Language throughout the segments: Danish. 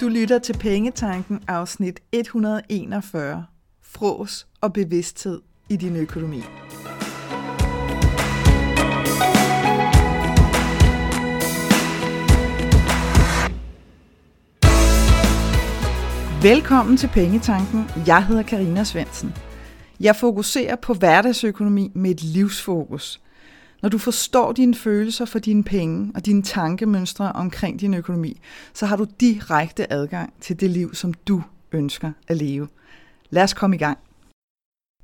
Du lytter til Pengetanken afsnit 141. Frås og bevidsthed i din økonomi. Velkommen til Pengetanken. Jeg hedder Karina Svensen. Jeg fokuserer på hverdagsøkonomi med et livsfokus. Når du forstår dine følelser for dine penge og dine tankemønstre omkring din økonomi, så har du direkte adgang til det liv, som du ønsker at leve. Lad os komme i gang.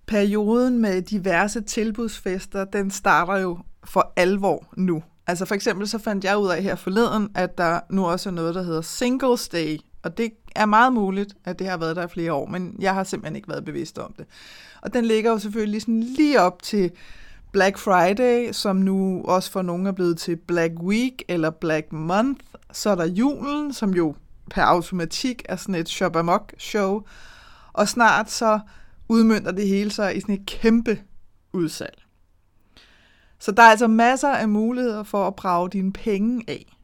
Perioden med diverse tilbudsfester, den starter jo for alvor nu. Altså for eksempel så fandt jeg ud af her forleden, at der nu også er noget, der hedder Singles Day, og det er meget muligt, at det har været der i flere år, men jeg har simpelthen ikke været bevidst om det. Og den ligger jo selvfølgelig sådan lige op til Black Friday, som nu også for nogle er blevet til Black Week eller Black Month. Så er der julen, som jo per automatik er sådan et shop amok show. Og snart så udmyndter det hele sig i sådan et kæmpe udsalg. Så der er altså masser af muligheder for at brage dine penge af.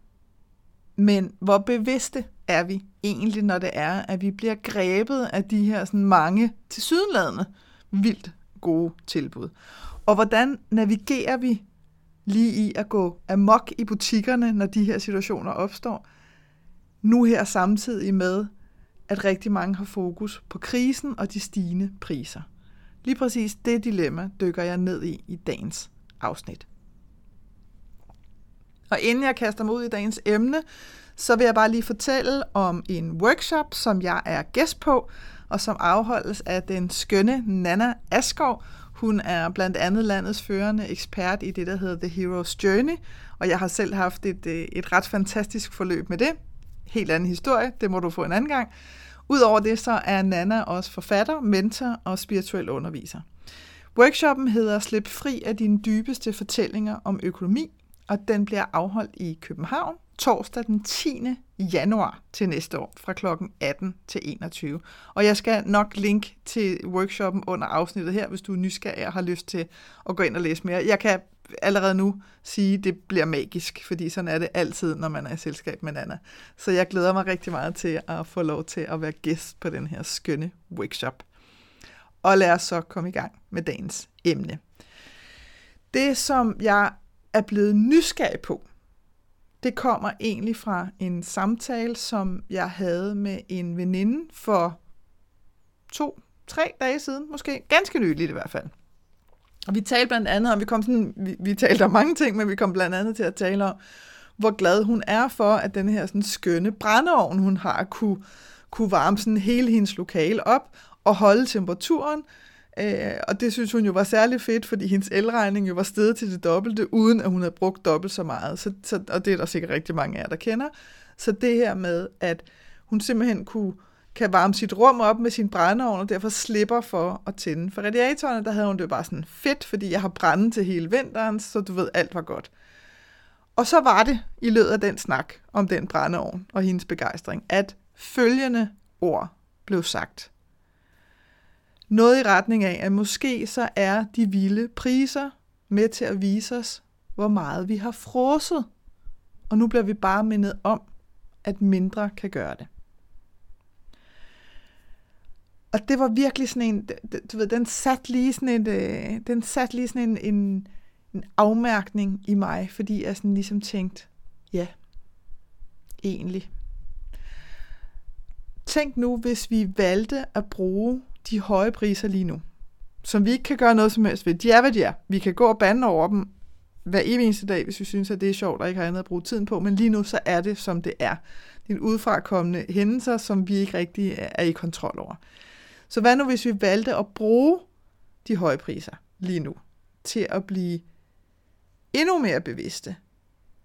Men hvor bevidste er vi egentlig, når det er, at vi bliver grebet af de her sådan mange tilsyneladende vildt gode tilbud? Og hvordan navigerer vi lige i at gå amok i butikkerne, når de her situationer opstår? Nu her samtidig med, at rigtig mange har fokus på krisen og de stigende priser. Lige præcis det dilemma dykker jeg ned i i dagens afsnit. Og inden jeg kaster mig ud i dagens emne, så vil jeg bare lige fortælle om en workshop, som jeg er gæst på, og som afholdes af den skønne Nana Askov. Hun er blandt andet landets førende ekspert i det, der hedder The Hero's Journey, og jeg har selv haft et, øh, et ret fantastisk forløb med det. Helt anden historie, det må du få en anden gang. Udover det, så er Nana også forfatter, mentor og spirituel underviser. Workshoppen hedder Slip fri af dine dybeste fortællinger om økonomi, og den bliver afholdt i København torsdag den 10. januar til næste år fra kl. 18 til 21. Og jeg skal nok link til workshoppen under afsnittet her, hvis du er nysgerrig og har lyst til at gå ind og læse mere. Jeg kan allerede nu sige, at det bliver magisk, fordi sådan er det altid, når man er i selskab med Anna. Så jeg glæder mig rigtig meget til at få lov til at være gæst på den her skønne workshop. Og lad os så komme i gang med dagens emne. Det, som jeg er blevet nysgerrig på, det kommer egentlig fra en samtale, som jeg havde med en veninde for to, tre dage siden, måske. Ganske nyligt i hvert fald. Og vi talte blandt andet om, vi kom sådan, vi, vi talte om mange ting, men vi kom blandt andet til at tale om, hvor glad hun er for, at den her sådan skønne brændeovn, hun har, kunne, kunne varme sådan hele hendes lokale op og holde temperaturen, Øh, og det synes hun jo var særlig fedt, fordi hendes elregning jo var steget til det dobbelte, uden at hun havde brugt dobbelt så meget. Så, så, og det er der sikkert rigtig mange af jer, der kender. Så det her med, at hun simpelthen kunne, kan varme sit rum op med sin brændeovn, og derfor slipper for at tænde. For radiatorerne, der havde hun det bare sådan fedt, fordi jeg har brænde til hele vinteren, så du ved, alt var godt. Og så var det i løbet af den snak om den brændeovn og hendes begejstring, at følgende ord blev sagt. Noget i retning af, at måske så er de vilde priser med til at vise os, hvor meget vi har frosset. Og nu bliver vi bare mindet om, at mindre kan gøre det. Og det var virkelig sådan en, du ved, den satte lige sådan et, øh, den sat lige sådan en, en, en afmærkning i mig, fordi jeg sådan ligesom tænkte, ja, egentlig. Tænk nu, hvis vi valgte at bruge de høje priser lige nu, som vi ikke kan gøre noget som helst ved. De er, hvad de er. Vi kan gå og bande over dem hver eneste dag, hvis vi synes, at det er sjovt og ikke har andet at bruge tiden på, men lige nu så er det, som det er. Det er en udfrakommende hændelser, som vi ikke rigtig er i kontrol over. Så hvad nu, hvis vi valgte at bruge de høje priser lige nu til at blive endnu mere bevidste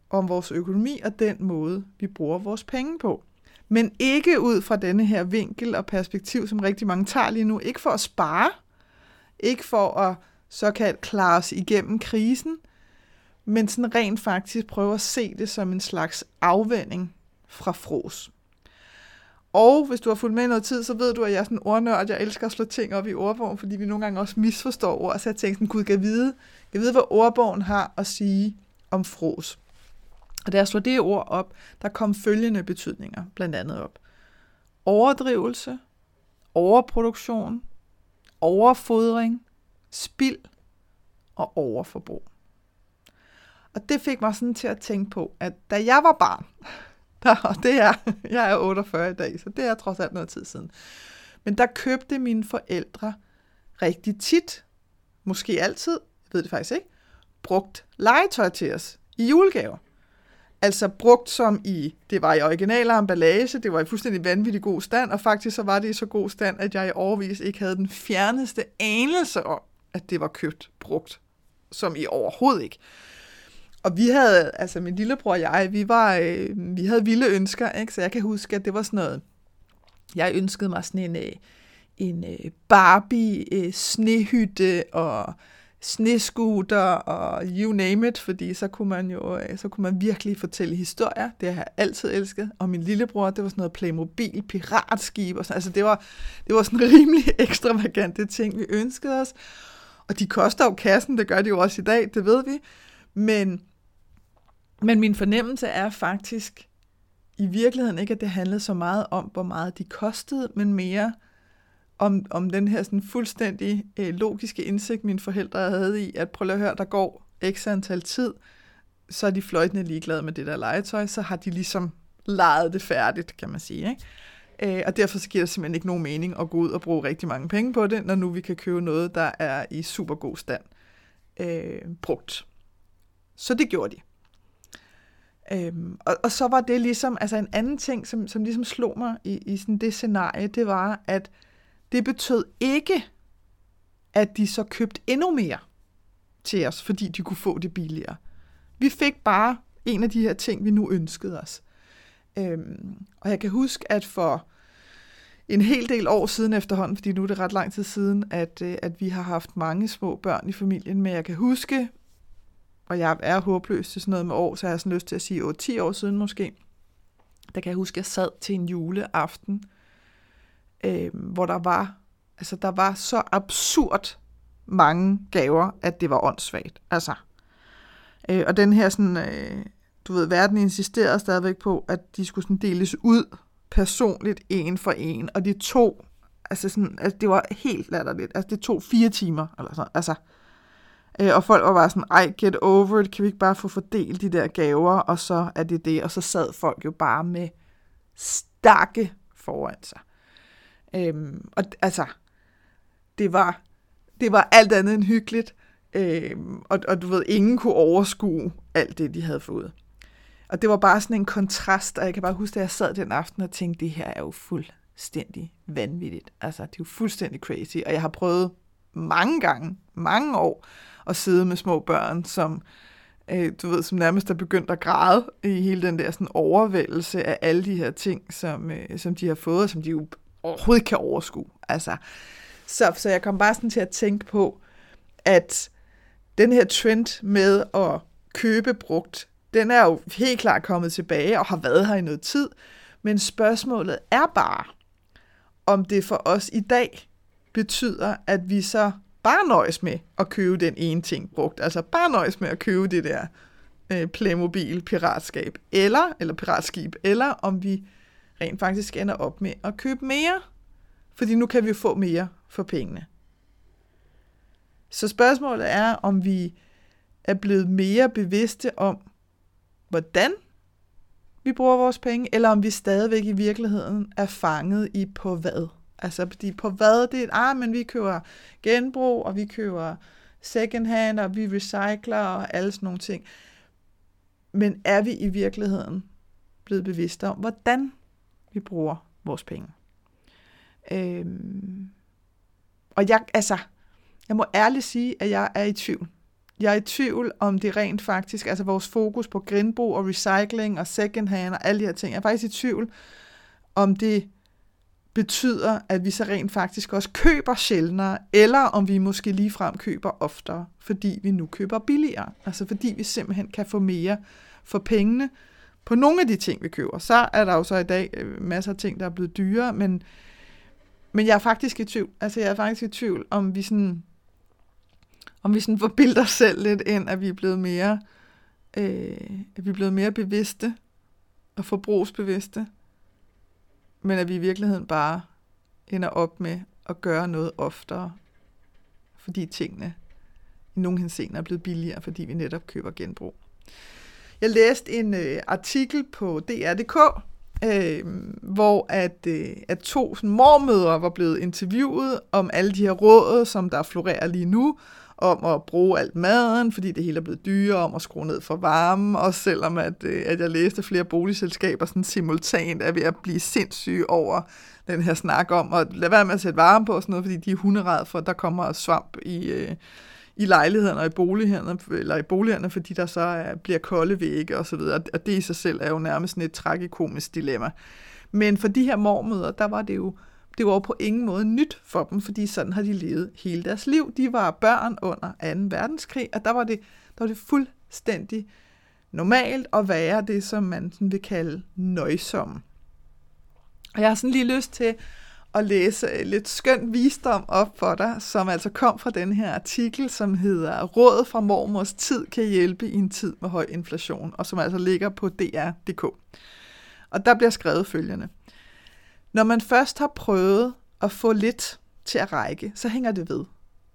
om vores økonomi og den måde, vi bruger vores penge på? Men ikke ud fra denne her vinkel og perspektiv, som rigtig mange tager lige nu. Ikke for at spare, ikke for at såkaldt klare os igennem krisen, men sådan rent faktisk prøve at se det som en slags afvænding fra fros. Og hvis du har fulgt med i noget tid, så ved du, at jeg er sådan ordnørd. Jeg elsker at slå ting op i ordbogen, fordi vi nogle gange også misforstår ord. Så jeg tænkte sådan, gud, kan vide, kan vide, hvad ordbogen har at sige om fros. Og da jeg slog det ord op, der kom følgende betydninger blandt andet op. overdrivelse, overproduktion, overfodring, spild og overforbrug. Og det fik mig sådan til at tænke på, at da jeg var barn, der, og det er, jeg er 48 i dag, så det er trods alt noget tid siden, men der købte mine forældre rigtig tit, måske altid, jeg ved det faktisk ikke, brugt legetøj til os i julegaver. Altså brugt som i, det var i original emballage, det var i fuldstændig vanvittig god stand, og faktisk så var det i så god stand, at jeg i overvis ikke havde den fjerneste anelse om, at det var købt brugt, som i overhovedet ikke. Og vi havde, altså min lillebror og jeg, vi, var, øh, vi havde vilde ønsker, ikke? så jeg kan huske, at det var sådan noget, jeg ønskede mig sådan en, øh, en øh, Barbie øh, snehytte og sneskuter og you name it, fordi så kunne man jo øh, så kunne man virkelig fortælle historier. Det har jeg altid elsket. Og min lillebror, det var sådan noget Playmobil, piratskib og sådan. Altså det var, det var sådan rimelig ekstravagante ting, vi ønskede os. Og de koster jo kassen, det gør de jo også i dag, det ved vi. Men, men min fornemmelse er faktisk i virkeligheden ikke, at det handlede så meget om, hvor meget de kostede, men mere om, om den her sådan fuldstændig øh, logiske indsigt, mine forældre havde i, at prøv at høre, der går x antal tid, så er de fløjtende ligeglade med det der legetøj, så har de ligesom lejet det færdigt, kan man sige. Ikke? Øh, og derfor så giver det simpelthen ikke nogen mening at gå ud og bruge rigtig mange penge på det, når nu vi kan købe noget, der er i super god stand øh, brugt. Så det gjorde de. Øhm, og, og så var det ligesom, altså en anden ting, som, som ligesom slog mig i, i sådan det scenarie, det var, at det betød ikke, at de så købte endnu mere til os, fordi de kunne få det billigere. Vi fik bare en af de her ting, vi nu ønskede os. Øhm, og jeg kan huske, at for en hel del år siden efterhånden, fordi nu er det ret lang tid siden, at, øh, at vi har haft mange små børn i familien, men jeg kan huske, og jeg er håbløs til sådan noget med år, så jeg har sådan lyst til at sige 8-10 år siden måske, der kan jeg huske, at jeg sad til en juleaften, øh, hvor der var, altså der var så absurd mange gaver, at det var åndssvagt. Altså, øh, og den her sådan, øh, du ved, verden insisterede stadigvæk på, at de skulle sådan deles ud personligt, en for en, og de to, altså sådan, altså det var helt latterligt, altså det tog fire timer, eller sådan, altså, øh, og folk var bare sådan, ej, get over it, kan vi ikke bare få fordelt de der gaver, og så er det det, og så sad folk jo bare med stakke foran sig. Øhm, og altså, det var, det var alt andet end hyggeligt. Øhm, og, og du ved, ingen kunne overskue alt det, de havde fået. Og det var bare sådan en kontrast, og jeg kan bare huske, at jeg sad den aften og tænkte, det her er jo fuldstændig vanvittigt. Altså, det er jo fuldstændig crazy, og jeg har prøvet mange gange, mange år, at sidde med små børn, som, øh, du ved, som nærmest er begyndt at græde i hele den der sådan overvældelse af alle de her ting, som, øh, som de har fået, og som de jo overhovedet kan overskue. Altså, så, så jeg kom bare sådan til at tænke på, at den her trend med at købe brugt, den er jo helt klart kommet tilbage og har været her i noget tid. Men spørgsmålet er bare, om det for os i dag betyder, at vi så bare nøjes med at købe den ene ting brugt. Altså bare nøjes med at købe det der øh, Playmobil piratskab, eller, eller piratskib, eller om vi rent faktisk ender op med at købe mere, fordi nu kan vi få mere for pengene. Så spørgsmålet er, om vi er blevet mere bevidste om, hvordan vi bruger vores penge, eller om vi stadigvæk i virkeligheden er fanget i på hvad. Altså, fordi på hvad det er, ah, men vi køber genbrug, og vi køber second hand, og vi recycler, og alle sådan nogle ting. Men er vi i virkeligheden blevet bevidste om, hvordan vi bruger vores penge. Øhm, og jeg, altså, jeg må ærligt sige, at jeg er i tvivl. Jeg er i tvivl om det rent faktisk, altså vores fokus på genbrug og recycling og second hand og alle de her ting. Jeg er faktisk i tvivl, om det betyder, at vi så rent faktisk også køber sjældnere, eller om vi måske ligefrem køber oftere, fordi vi nu køber billigere. Altså fordi vi simpelthen kan få mere for pengene, på nogle af de ting, vi køber. Så er der jo så i dag øh, masser af ting, der er blevet dyrere, men, men jeg er faktisk i tvivl. Altså, jeg er faktisk i tvivl, om vi sådan, om vi sådan forbilder os selv lidt ind, at vi er blevet mere, øh, at vi er blevet mere bevidste og forbrugsbevidste. men at vi i virkeligheden bare ender op med at gøre noget oftere, fordi tingene i nogle henseender er blevet billigere, fordi vi netop køber genbrug. Jeg læste en øh, artikel på DR.dk, øh, hvor at, øh, at to sådan, mormødre var blevet interviewet om alle de her råd, som der florerer lige nu, om at bruge alt maden, fordi det hele er blevet dyrere, om at skrue ned for varmen, og selvom at, øh, at jeg læste flere boligselskaber sådan simultant er ved at blive sindssyge over den her snak om at lade være med at sætte varme på og sådan noget, fordi de er hunderede for, at der kommer svamp i, øh, i lejlighederne og i boligerne, eller i boligerne, fordi der så er, bliver kolde vægge og så videre. Og det i sig selv er jo nærmest sådan et tragikomisk dilemma. Men for de her mormøder, der var det jo det var på ingen måde nyt for dem, fordi sådan har de levet hele deres liv. De var børn under 2. verdenskrig, og der var det, der var det fuldstændig normalt at være det, som man sådan vil kalde nøjsom. Og jeg har sådan lige lyst til at læse øh, lidt skønt visdom op for dig, som altså kom fra den her artikel, som hedder Råd fra mormors tid kan hjælpe i en tid med høj inflation, og som altså ligger på dr.dk. Og der bliver skrevet følgende. Når man først har prøvet at få lidt til at række, så hænger det ved.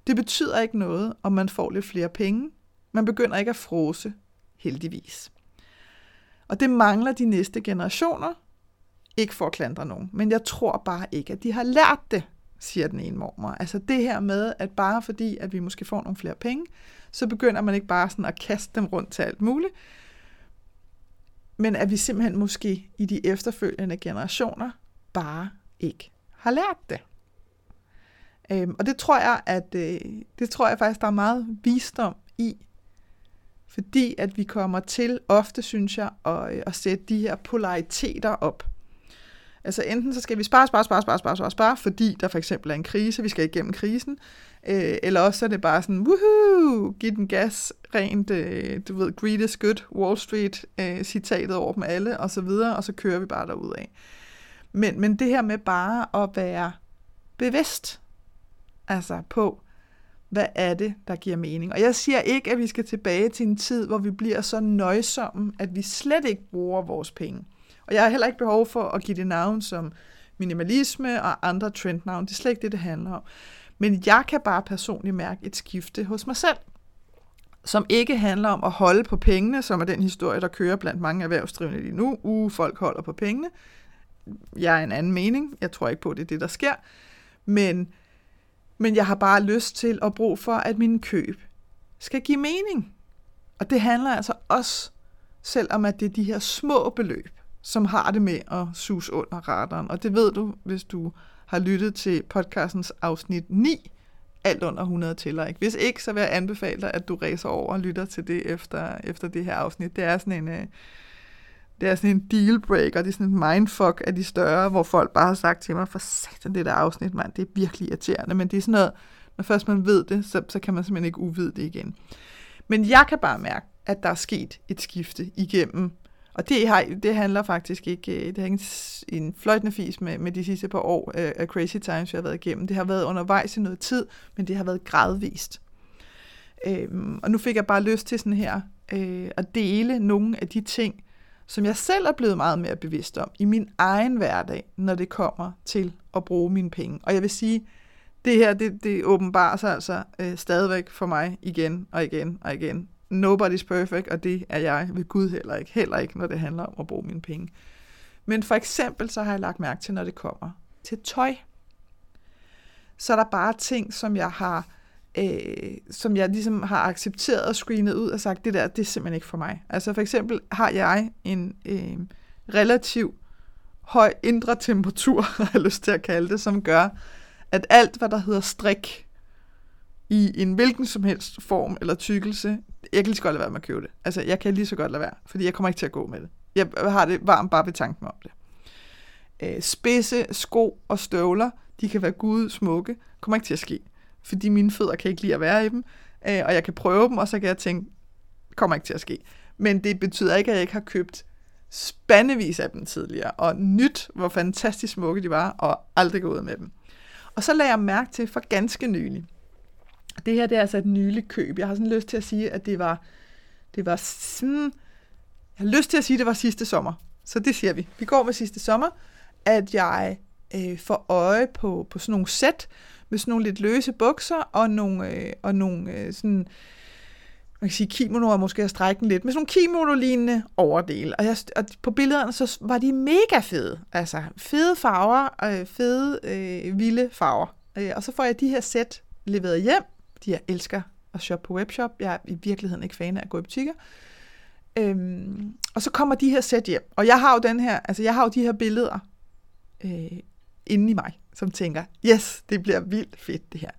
Det betyder ikke noget, om man får lidt flere penge. Man begynder ikke at frose, heldigvis. Og det mangler de næste generationer, ikke for at klandre nogen, men jeg tror bare ikke, at de har lært det, siger den ene mormor. Altså det her med, at bare fordi, at vi måske får nogle flere penge, så begynder man ikke bare sådan at kaste dem rundt til alt muligt, men at vi simpelthen måske i de efterfølgende generationer bare ikke har lært det. Øhm, og det tror jeg, at øh, det tror jeg faktisk, der er meget visdom i. Fordi at vi kommer til, ofte synes jeg, at, øh, at sætte de her polariteter op. Altså enten så skal vi spare, spare, spare, spare, spare, spare, spare, fordi der for eksempel er en krise, vi skal igennem krisen, øh, eller også så er det bare sådan, woohoo, giv den gas, rent, øh, du ved, greed is good, Wall Street, øh, citatet over dem alle, og så videre, og så kører vi bare derud af. Men, men det her med bare at være bevidst, altså på, hvad er det, der giver mening. Og jeg siger ikke, at vi skal tilbage til en tid, hvor vi bliver så nøjsomme, at vi slet ikke bruger vores penge. Og jeg har heller ikke behov for at give det navn som minimalisme og andre trendnavn. Det er slet ikke det, det handler om. Men jeg kan bare personligt mærke et skifte hos mig selv, som ikke handler om at holde på pengene, som er den historie, der kører blandt mange erhvervsdrivende lige nu. Uge, folk holder på pengene. Jeg er en anden mening. Jeg tror ikke på, at det er det, der sker. Men, men jeg har bare lyst til at bruge for, at mine køb skal give mening. Og det handler altså også, selvom at det er de her små beløb, som har det med at sus under radaren. Og det ved du, hvis du har lyttet til podcastens afsnit 9, alt under 100 tæller ikke. Hvis ikke, så vil jeg anbefale dig, at du ræser over og lytter til det efter, efter det her afsnit. Det er sådan en, øh, det er sådan en dealbreaker, det er sådan en mindfuck af de større, hvor folk bare har sagt til mig, for satan det der afsnit, mand, det er virkelig irriterende, men det er sådan noget, når først man ved det, så, så kan man simpelthen ikke uvide det igen. Men jeg kan bare mærke, at der er sket et skifte igennem og det, har, det handler faktisk ikke, øh, det har ikke en fløjtende fis med, med de sidste par år øh, af Crazy Times, jeg har været igennem. Det har været undervejs i noget tid, men det har været gradvist. Øhm, og nu fik jeg bare lyst til sådan her øh, at dele nogle af de ting, som jeg selv er blevet meget mere bevidst om i min egen hverdag, når det kommer til at bruge mine penge. Og jeg vil sige, det her, det, det åbenbarer sig altså øh, stadigvæk for mig igen og igen og igen nobody's perfect, og det er jeg ved Gud heller ikke. Heller ikke, når det handler om at bruge mine penge. Men for eksempel, så har jeg lagt mærke til, når det kommer til tøj. Så er der bare ting, som jeg har øh, som jeg ligesom har accepteret og screenet ud og sagt, det der, det er simpelthen ikke for mig. Altså for eksempel har jeg en øh, relativ høj indre temperatur, har jeg lyst til at kalde det, som gør, at alt, hvad der hedder strik, i en hvilken som helst form eller tykkelse, jeg kan lige så godt lade være med at købe det. Altså, jeg kan lige så godt lade være, fordi jeg kommer ikke til at gå med det. Jeg har det varmt bare ved tanken om det. Øh, spidse sko og støvler, de kan være gud smukke, kommer ikke til at ske, fordi mine fødder kan ikke lide at være i dem, øh, og jeg kan prøve dem, og så kan jeg tænke, kommer ikke til at ske. Men det betyder ikke, at jeg ikke har købt spandevis af dem tidligere, og nyt, hvor fantastisk smukke de var, og aldrig gået med dem. Og så lagde jeg mærke til for ganske nylig, det her det er altså et nyligt køb. Jeg har sådan lyst til at sige, at det var, det var sådan, jeg har lyst til at sige, at det var sidste sommer. Så det siger vi. Vi går med sidste sommer. at jeg øh, får øje på, på sådan nogle sæt med sådan nogle lidt løse bukser og nogle, øh, og nogle øh, sådan, man kan sige, kimonoer måske at strække lidt, med sådan nogle kimono-lignende overdel. Og, jeg, og på billederne, så var de mega fede. Altså, fede farver, øh, fede, øh, vilde farver. Øh, og så får jeg de her sæt leveret hjem fordi jeg elsker at shoppe på webshop. Jeg er i virkeligheden ikke fan af at gå i butikker. Øhm, og så kommer de her sæt hjem. Og jeg har jo den her, altså jeg har jo de her billeder øh, inde i mig, som tænker, yes, det bliver vildt fedt det her.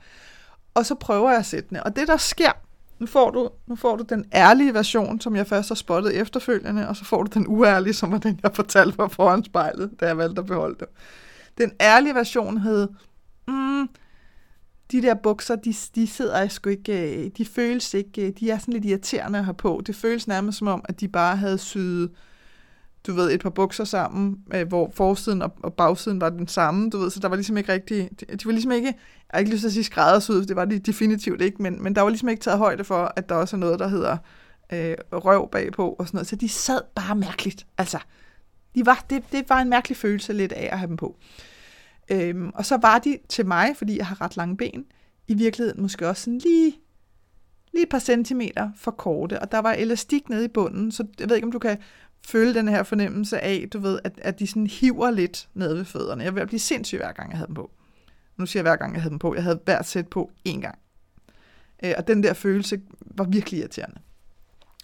Og så prøver jeg sættene. Og det der sker, nu får, du, nu får du den ærlige version, som jeg først har spottet efterfølgende, og så får du den uærlige, som var den, jeg fortalte mig foran spejlet, da jeg valgte at beholde det. Den ærlige version hed, mm, de der bukser, de, de sidder sgu ikke, øh, de føles ikke, øh, de er sådan lidt irriterende at have på. Det føles nærmest som om, at de bare havde syet, du ved, et par bukser sammen, øh, hvor forsiden og, og bagsiden var den samme, du ved, så der var ligesom ikke rigtig, de, de var ligesom ikke, jeg har ikke lyst til at sige skræddersyet, det var de definitivt ikke, men, men der var ligesom ikke taget højde for, at der også er noget, der hedder øh, røv bagpå og sådan noget, så de sad bare mærkeligt, altså, de var, det, det var en mærkelig følelse lidt af at have dem på. Øhm, og så var de til mig, fordi jeg har ret lange ben, i virkeligheden måske også sådan lige, lige et par centimeter for korte, og der var elastik nede i bunden, så jeg ved ikke, om du kan føle den her fornemmelse af, du ved, at, at de sådan hiver lidt ned ved fødderne. Jeg vil blive sindssyg hver gang, jeg havde dem på. Nu siger jeg hver gang, jeg havde dem på. Jeg havde hvert sæt på én gang. Øh, og den der følelse var virkelig irriterende.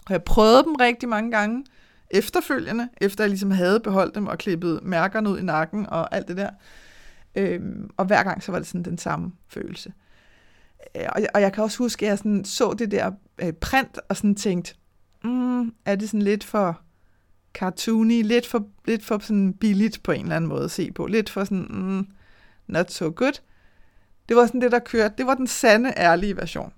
Og jeg prøvede dem rigtig mange gange efterfølgende, efter jeg ligesom havde beholdt dem og klippet mærkerne ud i nakken og alt det der. Øhm, og hver gang så var det sådan den samme følelse. Øh, og, og jeg kan også huske, at jeg sådan så det der øh, print og sådan tænkte, mm, er det sådan lidt for cartoony, lidt for, lidt for sådan billigt på en eller anden måde at se på, lidt for sådan, mm, not so good. Det var sådan det, der kørte. Det var den sande, ærlige version.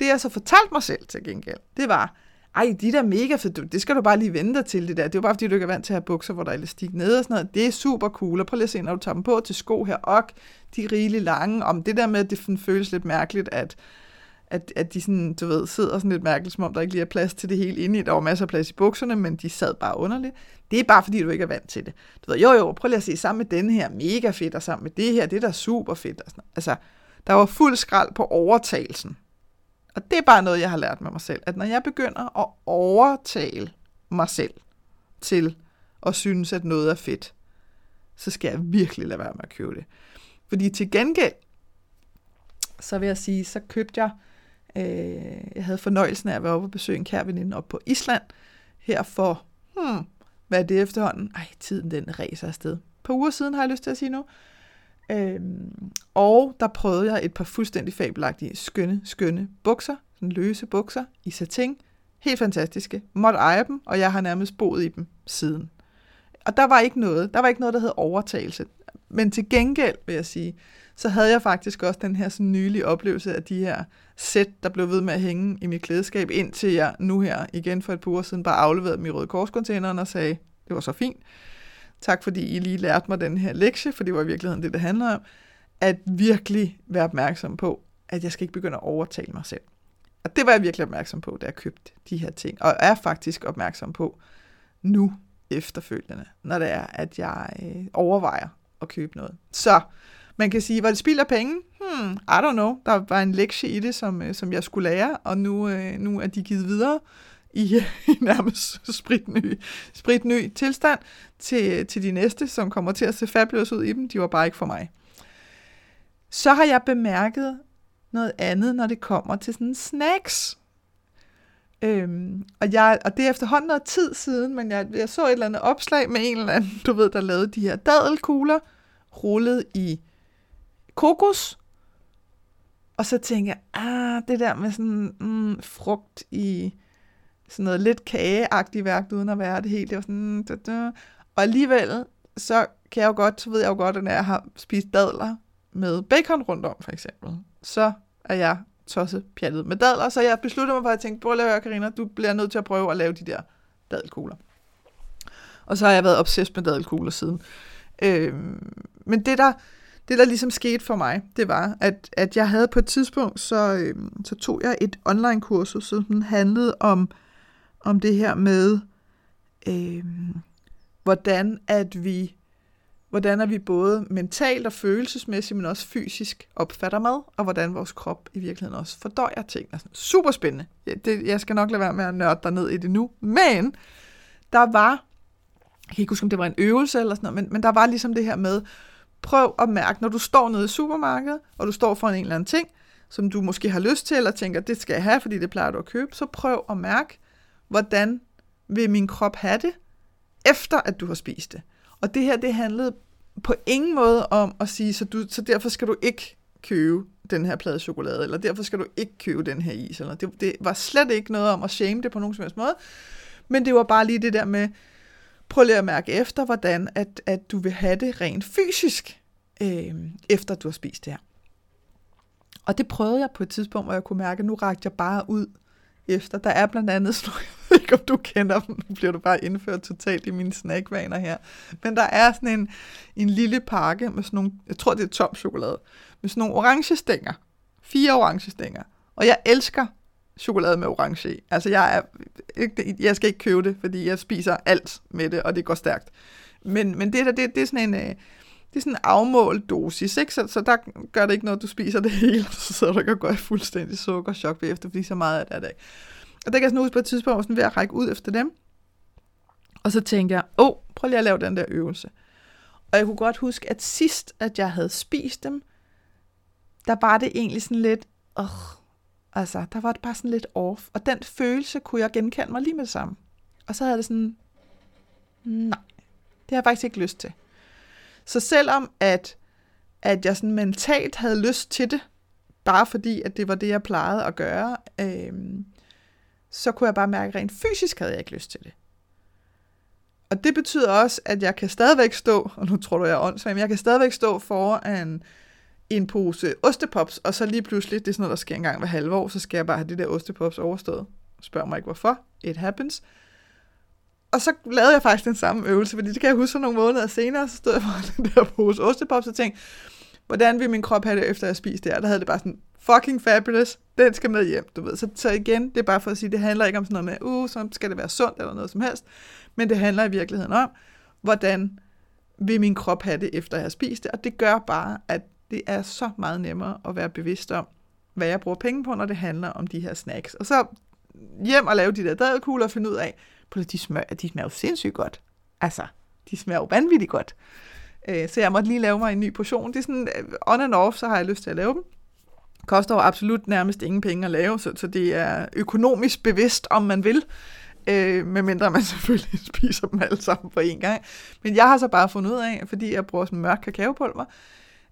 Det jeg så fortalte mig selv til gengæld, det var, ej, de der mega fede, det skal du bare lige vente dig til det der. Det er jo bare, fordi du ikke er vant til at have bukser, hvor der er elastik nede og sådan noget. Det er super cool, og prøv lige at se, når du tager dem på til sko her, og de er rigelig lange. Om det der med, at det føles lidt mærkeligt, at, at, at de sådan, du ved, sidder sådan lidt mærkeligt, som om der ikke lige er plads til det hele inde i. Der var masser af plads i bukserne, men de sad bare underligt. Det er bare, fordi du ikke er vant til det. Du ved, jo jo, prøv lige at se, sammen med den her, mega fedt, og sammen med det her, det der er super fedt. Og sådan. Altså, der var fuld skrald på overtagelsen. Og det er bare noget, jeg har lært med mig selv, at når jeg begynder at overtale mig selv til at synes, at noget er fedt, så skal jeg virkelig lade være med at købe det. Fordi til gengæld, så vil jeg sige, så købte jeg, øh, jeg havde fornøjelsen af at være oppe og besøge en kær veninde oppe på Island, her for, hmm, hvad er det efterhånden? Ej, tiden den ræser afsted. På uger siden har jeg lyst til at sige nu. Øhm, og der prøvede jeg et par fuldstændig fabelagtige, skønne, skønne bukser, sådan løse bukser i satin. Helt fantastiske. Måtte eje dem, og jeg har nærmest boet i dem siden. Og der var ikke noget, der var ikke noget, der hed overtagelse. Men til gengæld, vil jeg sige, så havde jeg faktisk også den her sådan nylige oplevelse af de her sæt, der blev ved med at hænge i mit klædeskab, indtil jeg nu her igen for et par uger siden bare afleverede dem i Røde Korscontaineren og sagde, det var så fint. Tak fordi I lige lærte mig den her lektie, for det var i virkeligheden det, det handler om. At virkelig være opmærksom på, at jeg skal ikke begynde at overtale mig selv. Og det var jeg virkelig opmærksom på, da jeg købte de her ting. Og er faktisk opmærksom på nu efterfølgende, når det er, at jeg øh, overvejer at købe noget. Så man kan sige, var det spild af penge? Hmm, I don't know. Der var en lektie i det, som, øh, som jeg skulle lære, og nu, øh, nu er de givet videre i, i nærmest spritny, spritny tilstand til, til de næste, som kommer til at se fabulous ud i dem. De var bare ikke for mig. Så har jeg bemærket noget andet, når det kommer til sådan snacks. Øhm, og, jeg, og det er efterhånden noget tid siden, men jeg, jeg så et eller andet opslag med en eller anden, du ved, der lavede de her dadelkugler, rullet i kokos. Og så tænker jeg, ah, det der med sådan mm, frugt i sådan noget lidt kageagtigt værk, uden at være det helt. Det var sådan, mm, da, da. Og alligevel, så kan jeg jo godt, så ved jeg jo godt, at når jeg har spist dadler med bacon rundt om, for eksempel, så er jeg tosset pjattet med dadler, så jeg besluttede mig for at tænke, prøv at Karina, du bliver nødt til at prøve at lave de der dadelkugler. Og så har jeg været obsessed med dadelkugler siden. Øhm, men det der, det der ligesom skete for mig, det var, at, at jeg havde på et tidspunkt, så, øhm, så tog jeg et online kursus, som handlede om om det her med, øh, hvordan at vi hvordan er vi både mentalt og følelsesmæssigt, men også fysisk opfatter mad, og hvordan vores krop i virkeligheden også fordøjer ting. Altså, super spændende. Jeg, Det, jeg skal nok lade være med at nørde dig ned i det nu, men der var, jeg kan ikke huske, om det var en øvelse eller sådan noget, men, men der var ligesom det her med, prøv at mærke, når du står nede i supermarkedet, og du står for en eller anden ting, som du måske har lyst til, eller tænker, det skal jeg have, fordi det plejer du at købe, så prøv at mærke, hvordan vil min krop have det, efter at du har spist det. Og det her, det handlede på ingen måde om at sige, så, du, så derfor skal du ikke købe den her plade chokolade, eller derfor skal du ikke købe den her is. Eller det, det var slet ikke noget om at shame det på nogen som helst måde, men det var bare lige det der med, prøv lige at mærke efter, hvordan at, at du vil have det rent fysisk, øh, efter du har spist det her. Og det prøvede jeg på et tidspunkt, hvor jeg kunne mærke, at nu rakte jeg bare ud efter. Der er blandt andet sådan nogle, jeg ved ikke om du kender dem, nu bliver du bare indført totalt i mine snackvaner her. Men der er sådan en, en lille pakke med sådan nogle, jeg tror det er tom chokolade, med sådan nogle orange stænger. Fire orange stænger. Og jeg elsker chokolade med orange i. Altså jeg, er, jeg skal ikke købe det, fordi jeg spiser alt med det, og det går stærkt. Men, men det, der, det, det er sådan en, øh, det er sådan en afmålt dosis, ikke? Så, så der gør det ikke noget, du spiser det hele, så sidder du ikke og går i fuldstændig sukkerchok bagefter, fordi så meget af det er det. Og der kan jeg sådan huske på et tidspunkt, hvor sådan ved at række ud efter dem. Og så tænkte jeg, åh, oh, prøv lige at lave den der øvelse. Og jeg kunne godt huske, at sidst, at jeg havde spist dem, der var det egentlig sådan lidt, åh, altså, der var det bare sådan lidt off. Og den følelse kunne jeg genkende mig lige med det samme. Og så havde det sådan, nej, det har jeg faktisk ikke lyst til. Så selvom at, at jeg sådan mentalt havde lyst til det, bare fordi at det var det, jeg plejede at gøre, øh, så kunne jeg bare mærke, at rent fysisk havde jeg ikke lyst til det. Og det betyder også, at jeg kan stadigvæk stå, og nu tror du, jeg er åndssvag, men jeg kan stadigvæk stå foran en pose ostepops, og så lige pludselig, det er sådan noget, der sker en gang hver halve år, så skal jeg bare have det der ostepops overstået. Spørg mig ikke hvorfor. It happens. Og så lavede jeg faktisk den samme øvelse, fordi det kan jeg huske nogle måneder senere, så stod jeg for den der pose ostepops og tænkte, hvordan vil min krop have det, efter jeg spiste det her? Der havde det bare sådan, fucking fabulous, den skal med hjem, du ved. Så, så igen, det er bare for at sige, det handler ikke om sådan noget med, uh, så skal det være sundt eller noget som helst, men det handler i virkeligheden om, hvordan vil min krop have det, efter jeg har spist det, og det gør bare, at det er så meget nemmere at være bevidst om, hvad jeg bruger penge på, når det handler om de her snacks. Og så hjem og lave de der dadkugler og finde ud af, de smager, de smager jo sindssygt godt. Altså, de smager jo vanvittigt godt. Øh, så jeg måtte lige lave mig en ny portion. Det er sådan, øh, on and off, så har jeg lyst til at lave dem. Koster jo absolut nærmest ingen penge at lave, så, så det er økonomisk bevidst, om man vil. Øh, medmindre man selvfølgelig spiser dem alle sammen på én gang. Men jeg har så bare fundet ud af, fordi jeg bruger sådan mørk kakaopulver,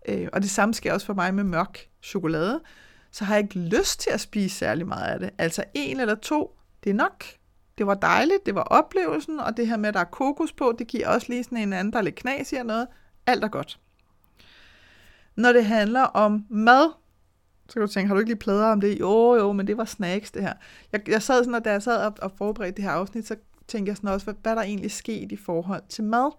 øh, og det samme sker også for mig med mørk chokolade, så har jeg ikke lyst til at spise særlig meget af det. Altså en eller to, det er nok. Det var dejligt, det var oplevelsen, og det her med, at der er kokos på, det giver også lige sådan en anden, der er lidt knas i og noget. Alt er godt. Når det handler om mad, så kan du tænke, har du ikke lige plader om det? Jo, jo, men det var snacks, det her. Jeg, jeg sad sådan, og da jeg sad og, og forberedte det her afsnit, så tænkte jeg sådan også, hvad, hvad der egentlig skete i forhold til mad.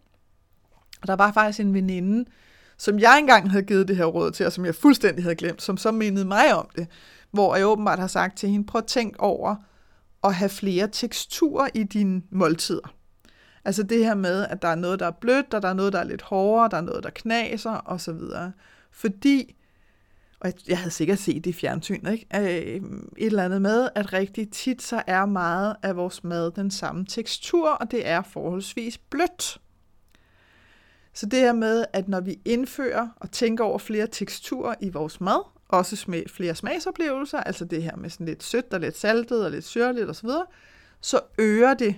Og der var faktisk en veninde, som jeg engang havde givet det her råd til, og som jeg fuldstændig havde glemt, som så mindede mig om det, hvor jeg åbenbart har sagt til hende, prøv at tænk over at have flere teksturer i dine måltider. Altså det her med, at der er noget, der er blødt, og der er noget, der er lidt hårdere, der er noget, der knaser, osv. Fordi, og jeg havde sikkert set det i fjernsynet, ikke? Øh, et eller andet med, at rigtig tit så er meget af vores mad den samme tekstur, og det er forholdsvis blødt. Så det her med, at når vi indfører og tænker over flere teksturer i vores mad, også smag, flere smagsoplevelser, altså det her med sådan lidt sødt og lidt saltet og lidt syrligt osv., så øger det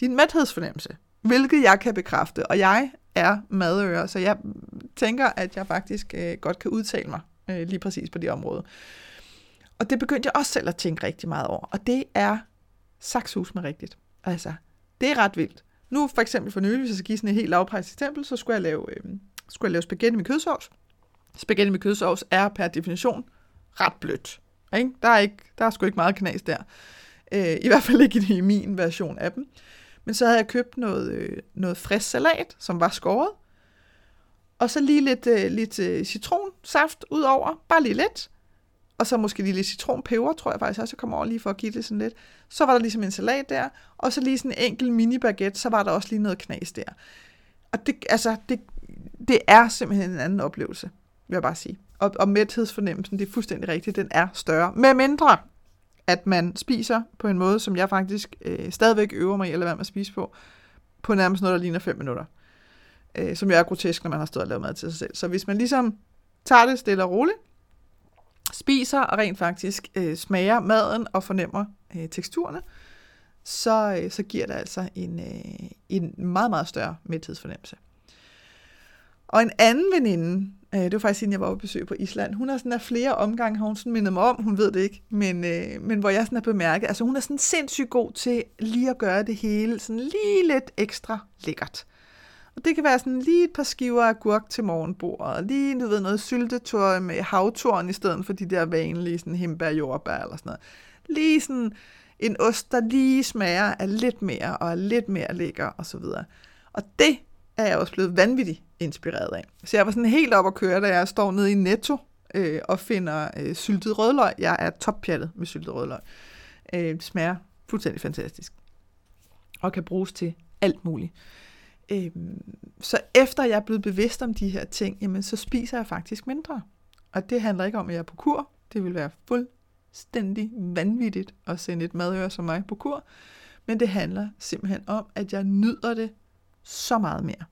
din mæthedsfornemmelse, hvilket jeg kan bekræfte, og jeg er madører, så jeg tænker, at jeg faktisk øh, godt kan udtale mig øh, lige præcis på det område. Og det begyndte jeg også selv at tænke rigtig meget over, og det er sakshus med rigtigt. Altså, det er ret vildt. Nu for eksempel for nylig, hvis jeg skal give sådan et helt lavpræs eksempel, så skulle jeg lave, øh, skulle jeg lave spaghetti med kødsovs. Spaghetti med kødsovs er per definition ret blødt. Ikke? Der, er ikke, der er sgu ikke meget knas der. Øh, I hvert fald ikke i min version af dem. Men så havde jeg købt noget, øh, noget frisk salat, som var skåret. Og så lige lidt, øh, lidt øh, citronsaft ud over. Bare lige lidt. Og så måske lige lidt citronpeber, tror jeg faktisk også, jeg kommer over lige for at give det sådan lidt. Så var der ligesom en salat der. Og så lige sådan en enkelt mini baguette, så var der også lige noget knas der. Og det, altså, det, det er simpelthen en anden oplevelse, vil jeg bare sige. Og, og mæthedsfornemmelsen, det er fuldstændig rigtigt, den er større. Med mindre, at man spiser på en måde, som jeg faktisk øh, stadigvæk øver mig i eller hvad man spiser på, på nærmest noget, der ligner 5 minutter. Øh, som jo er grotesk, når man har stået og lavet mad til sig selv. Så hvis man ligesom tager det stille og roligt, spiser og rent faktisk øh, smager maden og fornemmer øh, teksturerne, så, øh, så giver det altså en, øh, en meget, meget større mæthedsfornemmelse. Og en anden veninde, øh, det var faktisk inden jeg var på besøg på Island, hun har sådan af flere omgange, har hun sådan mindet mig om, hun ved det ikke, men, øh, men hvor jeg sådan har bemærket, altså hun er sådan sindssygt god til lige at gøre det hele sådan lige lidt ekstra lækkert. Og det kan være sådan lige et par skiver af gurk til morgenbordet, lige du ved, noget syltetøj med havtorn i stedet for de der vanlige sådan himbær, jordbær eller sådan noget. Lige sådan en ost, der lige smager af lidt mere og er lidt mere lækker og så videre. Og det er jeg også blevet vanvittig inspireret af. Så jeg var sådan helt op at køre, da jeg står nede i Netto øh, og finder øh, syltet rødløg. Jeg er toppjattet med syltet rødløg. Øh, det smager fuldstændig fantastisk. Og kan bruges til alt muligt. Øh, så efter jeg er blevet bevidst om de her ting, jamen, så spiser jeg faktisk mindre. Og det handler ikke om, at jeg er på kur. Det vil være fuldstændig vanvittigt at sende et madøre som mig på kur. Men det handler simpelthen om, at jeg nyder det så meget mere.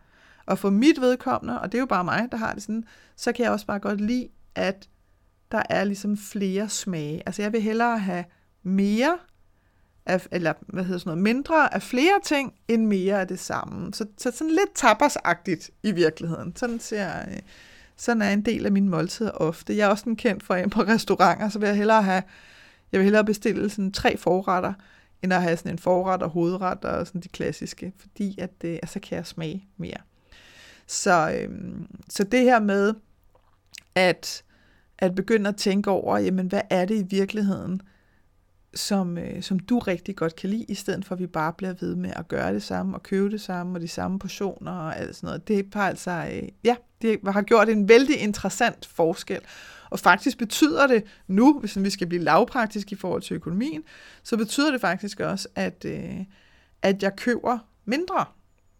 Og for mit vedkommende, og det er jo bare mig, der har det sådan, så kan jeg også bare godt lide, at der er ligesom flere smage. Altså jeg vil hellere have mere af, eller hvad hedder sådan noget, mindre af flere ting, end mere af det samme. Så, så sådan lidt tapasagtigt i virkeligheden. Sådan ser jeg, sådan er en del af mine måltider ofte. Jeg er også en kendt for en på restauranter, så vil jeg hellere have, jeg vil hellere bestille sådan tre forretter, end at have sådan en forret og hovedret og sådan de klassiske, fordi at øh, det, altså kan jeg smage mere. Så, øhm, så det her med at, at begynde at tænke over, jamen hvad er det i virkeligheden, som, øh, som du rigtig godt kan lide, i stedet for at vi bare bliver ved med at gøre det samme og købe det samme og de samme portioner og alt sådan noget. Det har altså, øh, ja, det har gjort en vældig interessant forskel. Og faktisk betyder det nu, hvis vi skal blive lavpraktisk i forhold til økonomien, så betyder det faktisk også, at, øh, at jeg køber mindre.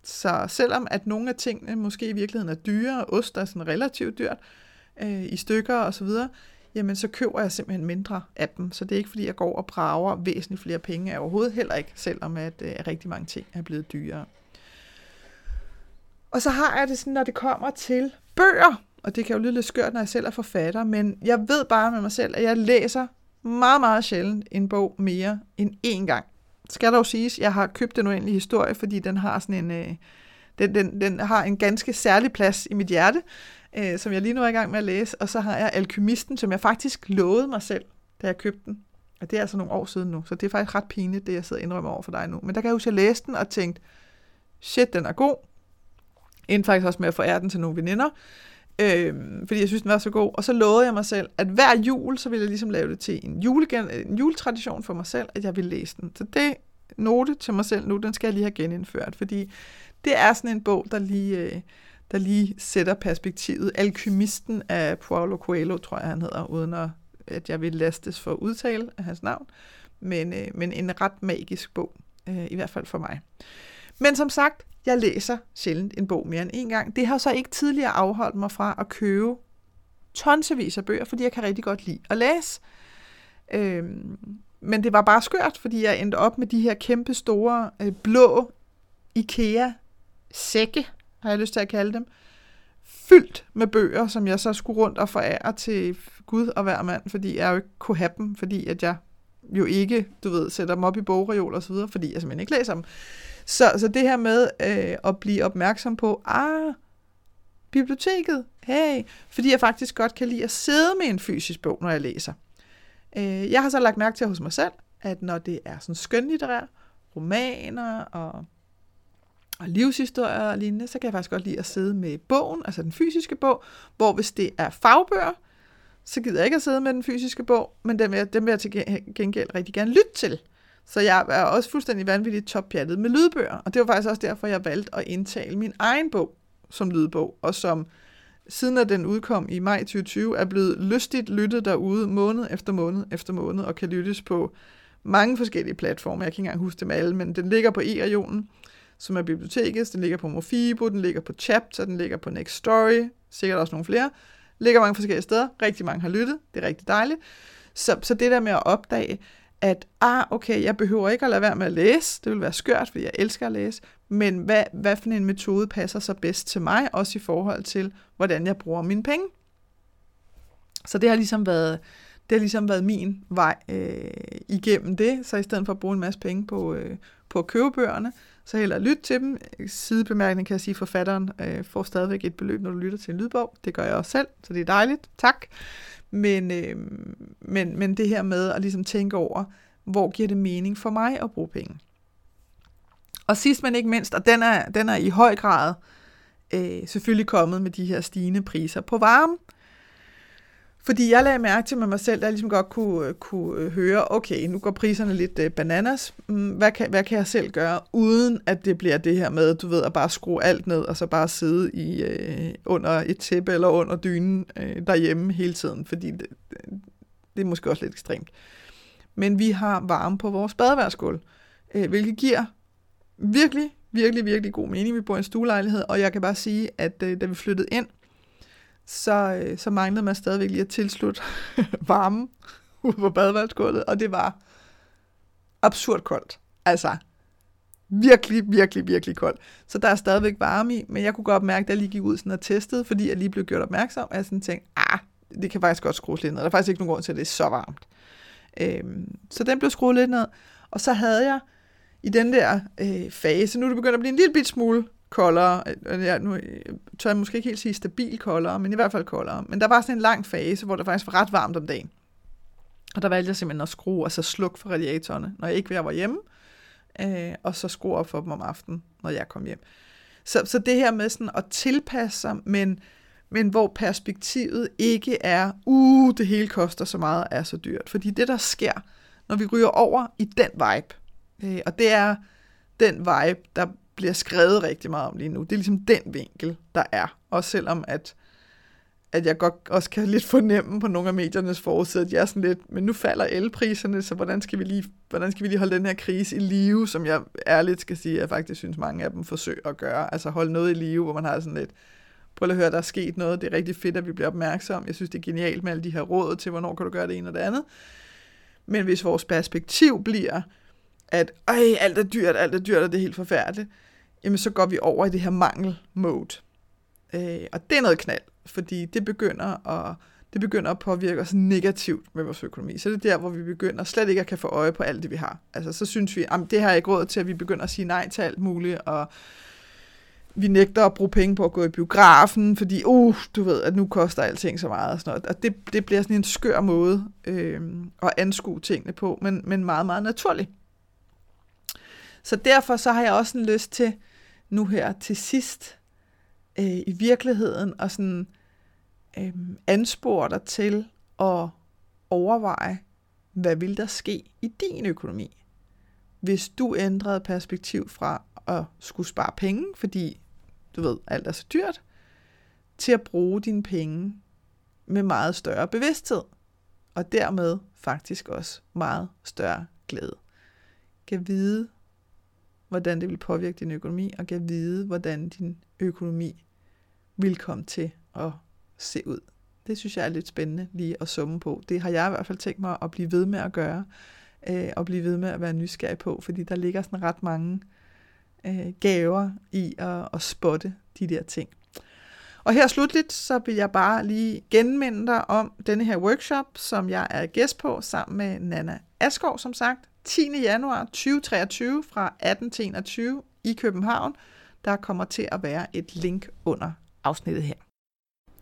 Så selvom at nogle af tingene måske i virkeligheden er dyre, ost er sådan relativt dyrt øh, i stykker og så videre, jamen så køber jeg simpelthen mindre af dem. Så det er ikke fordi, jeg går og brager væsentligt flere penge af overhovedet, heller ikke, selvom at øh, rigtig mange ting er blevet dyrere. Og så har jeg det sådan, når det kommer til bøger, og det kan jo lyde lidt skørt, når jeg selv er forfatter, men jeg ved bare med mig selv, at jeg læser meget, meget sjældent en bog mere end én gang. Skal dog siges, jeg har købt den uendelige historie, fordi den har sådan en... Øh, den, den, den har en ganske særlig plads i mit hjerte, øh, som jeg lige nu er i gang med at læse. Og så har jeg Alkymisten, som jeg faktisk lovede mig selv, da jeg købte den. Og det er altså nogle år siden nu, så det er faktisk ret pinligt, det jeg sidder og indrømmer over for dig nu. Men der kan jeg huske, at jeg læste den og tænkte, shit, den er god. Endte faktisk også med at forære den til nogle veninder, øh, fordi jeg synes, den var så god. Og så lovede jeg mig selv, at hver jul, så ville jeg ligesom lave det til en, julegen, en juletradition for mig selv, at jeg ville læse den. Så det note til mig selv nu, den skal jeg lige have genindført, fordi det er sådan en bog, der lige, øh, der lige sætter perspektivet. Alkymisten af Paulo Coelho, tror jeg, han hedder, uden at, at jeg vil lastes for at udtale af hans navn. Men, øh, men en ret magisk bog, øh, i hvert fald for mig. Men som sagt, jeg læser sjældent en bog mere end en gang. Det har så ikke tidligere afholdt mig fra at købe tonsevis af bøger, fordi jeg kan rigtig godt lide at læse. Øhm, men det var bare skørt, fordi jeg endte op med de her kæmpe store øh, blå IKEA-sække, har jeg lyst til at kalde dem, fyldt med bøger, som jeg så skulle rundt og forære til Gud og hver mand, fordi jeg jo ikke kunne have dem, fordi at jeg jo ikke, du ved, sætter dem op i bogreol og så videre, fordi jeg simpelthen ikke læser dem. Så, så det her med øh, at blive opmærksom på, ah, biblioteket, hey, fordi jeg faktisk godt kan lide at sidde med en fysisk bog, når jeg læser. Øh, jeg har så lagt mærke til hos mig selv, at når det er sådan skønlitterær, romaner og, og livshistorier og lignende, så kan jeg faktisk godt lide at sidde med bogen, altså den fysiske bog, hvor hvis det er fagbøger, så gider jeg ikke at sidde med den fysiske bog, men den vil jeg, den vil jeg til gengæld rigtig gerne lytte til. Så jeg er også fuldstændig vanvittigt toppjattet med lydbøger, og det var faktisk også derfor, jeg valgte at indtale min egen bog som lydbog, og som siden at den udkom i maj 2020, er blevet lystigt lyttet derude måned efter måned efter måned, og kan lyttes på mange forskellige platforme. Jeg kan ikke engang huske dem alle, men den ligger på e-regionen. som er biblioteket. Den ligger på Mofibo, den ligger på Chapter, den ligger på Next Story, sikkert også nogle flere. Ligger mange forskellige steder. Rigtig mange har lyttet. Det er rigtig dejligt. Så, så det der med at opdage, at ah, okay, jeg behøver ikke at lade være med at læse. Det vil være skørt, fordi jeg elsker at læse. Men hvad, hvad for en metode passer så bedst til mig, også i forhold til, hvordan jeg bruger mine penge. Så det har ligesom været, det har ligesom været min vej øh, igennem det. Så i stedet for at bruge en masse penge på, øh, på at købe bøgerne, så heller lyt til dem. Sidebemærkning kan jeg sige, at forfatteren øh, får stadigvæk et beløb, når du lytter til en lydbog. Det gør jeg også selv, så det er dejligt. Tak. Men, øh, men, men det her med at ligesom tænke over, hvor giver det mening for mig at bruge penge. Og sidst men ikke mindst, og den er, den er i høj grad øh, selvfølgelig kommet med de her stigende priser på varme. Fordi jeg lagde mærke til med mig selv, at jeg ligesom godt kunne, øh, kunne øh, høre, okay, nu går priserne lidt øh, bananas. Mm, hvad kan, hvad kan jeg selv gøre, uden at det bliver det her med, du ved, at bare skrue alt ned, og så bare sidde i øh, under et tæppe eller under dynen øh, derhjemme hele tiden, fordi det, det er måske også lidt ekstremt. Men vi har varme på vores badeværelsesgulv, øh, hvilket giver virkelig, virkelig, virkelig god mening. Vi bor i en stuelejlighed, og jeg kan bare sige, at øh, da vi flyttede ind, så, øh, så manglede man stadigvæk lige at tilslutte varmen ude på badeværelsesgulvet, og det var absurd koldt. Altså, virkelig, virkelig, virkelig koldt. Så der er stadigvæk varme i, men jeg kunne godt mærke, da jeg lige gik ud sådan og testede, fordi jeg lige blev gjort opmærksom, at jeg sådan tænkte, ah, det kan faktisk godt skrues lidt ned. Der er faktisk ikke nogen grund til, at det er så varmt. Øhm, så den blev skruet lidt ned, og så havde jeg i den der øh, fase, nu er det begyndt at blive en lille bit smule koldere. Øh, ja, nu øh, tør jeg måske ikke helt sige stabil koldere, men i hvert fald koldere. Men der var sådan en lang fase, hvor det faktisk var ret varmt om dagen. Og der valgte jeg simpelthen at skrue og så slukke for radiatorerne, når jeg ikke var hjemme, øh, og så skrue op for dem om aftenen, når jeg kom hjem. Så, så det her med sådan at tilpasse sig, men, men hvor perspektivet ikke er, uh, det hele koster så meget, er så dyrt. Fordi det, der sker, når vi ryger over i den vibe, øh, og det er den vibe, der bliver skrevet rigtig meget om lige nu. Det er ligesom den vinkel, der er. Også selvom, at, at jeg godt også kan lidt fornemme på nogle af mediernes forside, at jeg er sådan lidt, men nu falder elpriserne, så hvordan skal vi lige, hvordan skal vi lige holde den her krise i live, som jeg ærligt skal sige, at jeg faktisk synes, mange af dem forsøger at gøre. Altså holde noget i live, hvor man har sådan lidt, prøv at høre, der er sket noget, det er rigtig fedt, at vi bliver opmærksom. Jeg synes, det er genialt med alle de her råd til, hvornår kan du gøre det ene og det andet. Men hvis vores perspektiv bliver, at Øj, alt er dyrt, alt er dyrt, og det er helt forfærdeligt, jamen så går vi over i det her mangel-mode. Øh, og det er noget knald, fordi det begynder at, det begynder at påvirke os negativt med vores økonomi. Så det er der, hvor vi begynder slet ikke at kan få øje på alt det, vi har. Altså så synes vi, at det har jeg ikke råd til, at vi begynder at sige nej til alt muligt, og vi nægter at bruge penge på at gå i biografen, fordi, uh, du ved, at nu koster alting så meget. Og, sådan noget. og det, det bliver sådan en skør måde øh, at anskue tingene på, men, men meget, meget naturligt. Så derfor så har jeg også en lyst til nu her til sidst øh, i virkeligheden og sådan øh, anspore dig til at overveje, hvad vil der ske i din økonomi, hvis du ændrede perspektiv fra at skulle spare penge, fordi du ved, alt er så dyrt, til at bruge dine penge med meget større bevidsthed, og dermed faktisk også meget større glæde. Kan vide, hvordan det vil påvirke din økonomi, og kan vide, hvordan din økonomi vil komme til at se ud. Det synes jeg er lidt spændende lige at summe på. Det har jeg i hvert fald tænkt mig at blive ved med at gøre, øh, og blive ved med at være nysgerrig på, fordi der ligger sådan ret mange øh, gaver i at, at spotte de der ting. Og her slutligt, så vil jeg bare lige genminde dig om denne her workshop, som jeg er gæst på sammen med Nana Askov, som sagt. 10. januar 2023 fra 18 til 21 i København. Der kommer til at være et link under afsnittet her.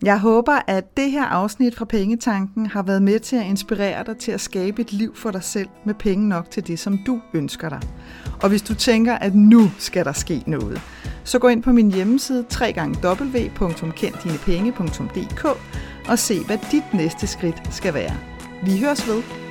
Jeg håber, at det her afsnit fra Pengetanken har været med til at inspirere dig til at skabe et liv for dig selv med penge nok til det, som du ønsker dig. Og hvis du tænker, at nu skal der ske noget, så gå ind på min hjemmeside www.kenddinepenge.dk og se, hvad dit næste skridt skal være. Vi høres ved.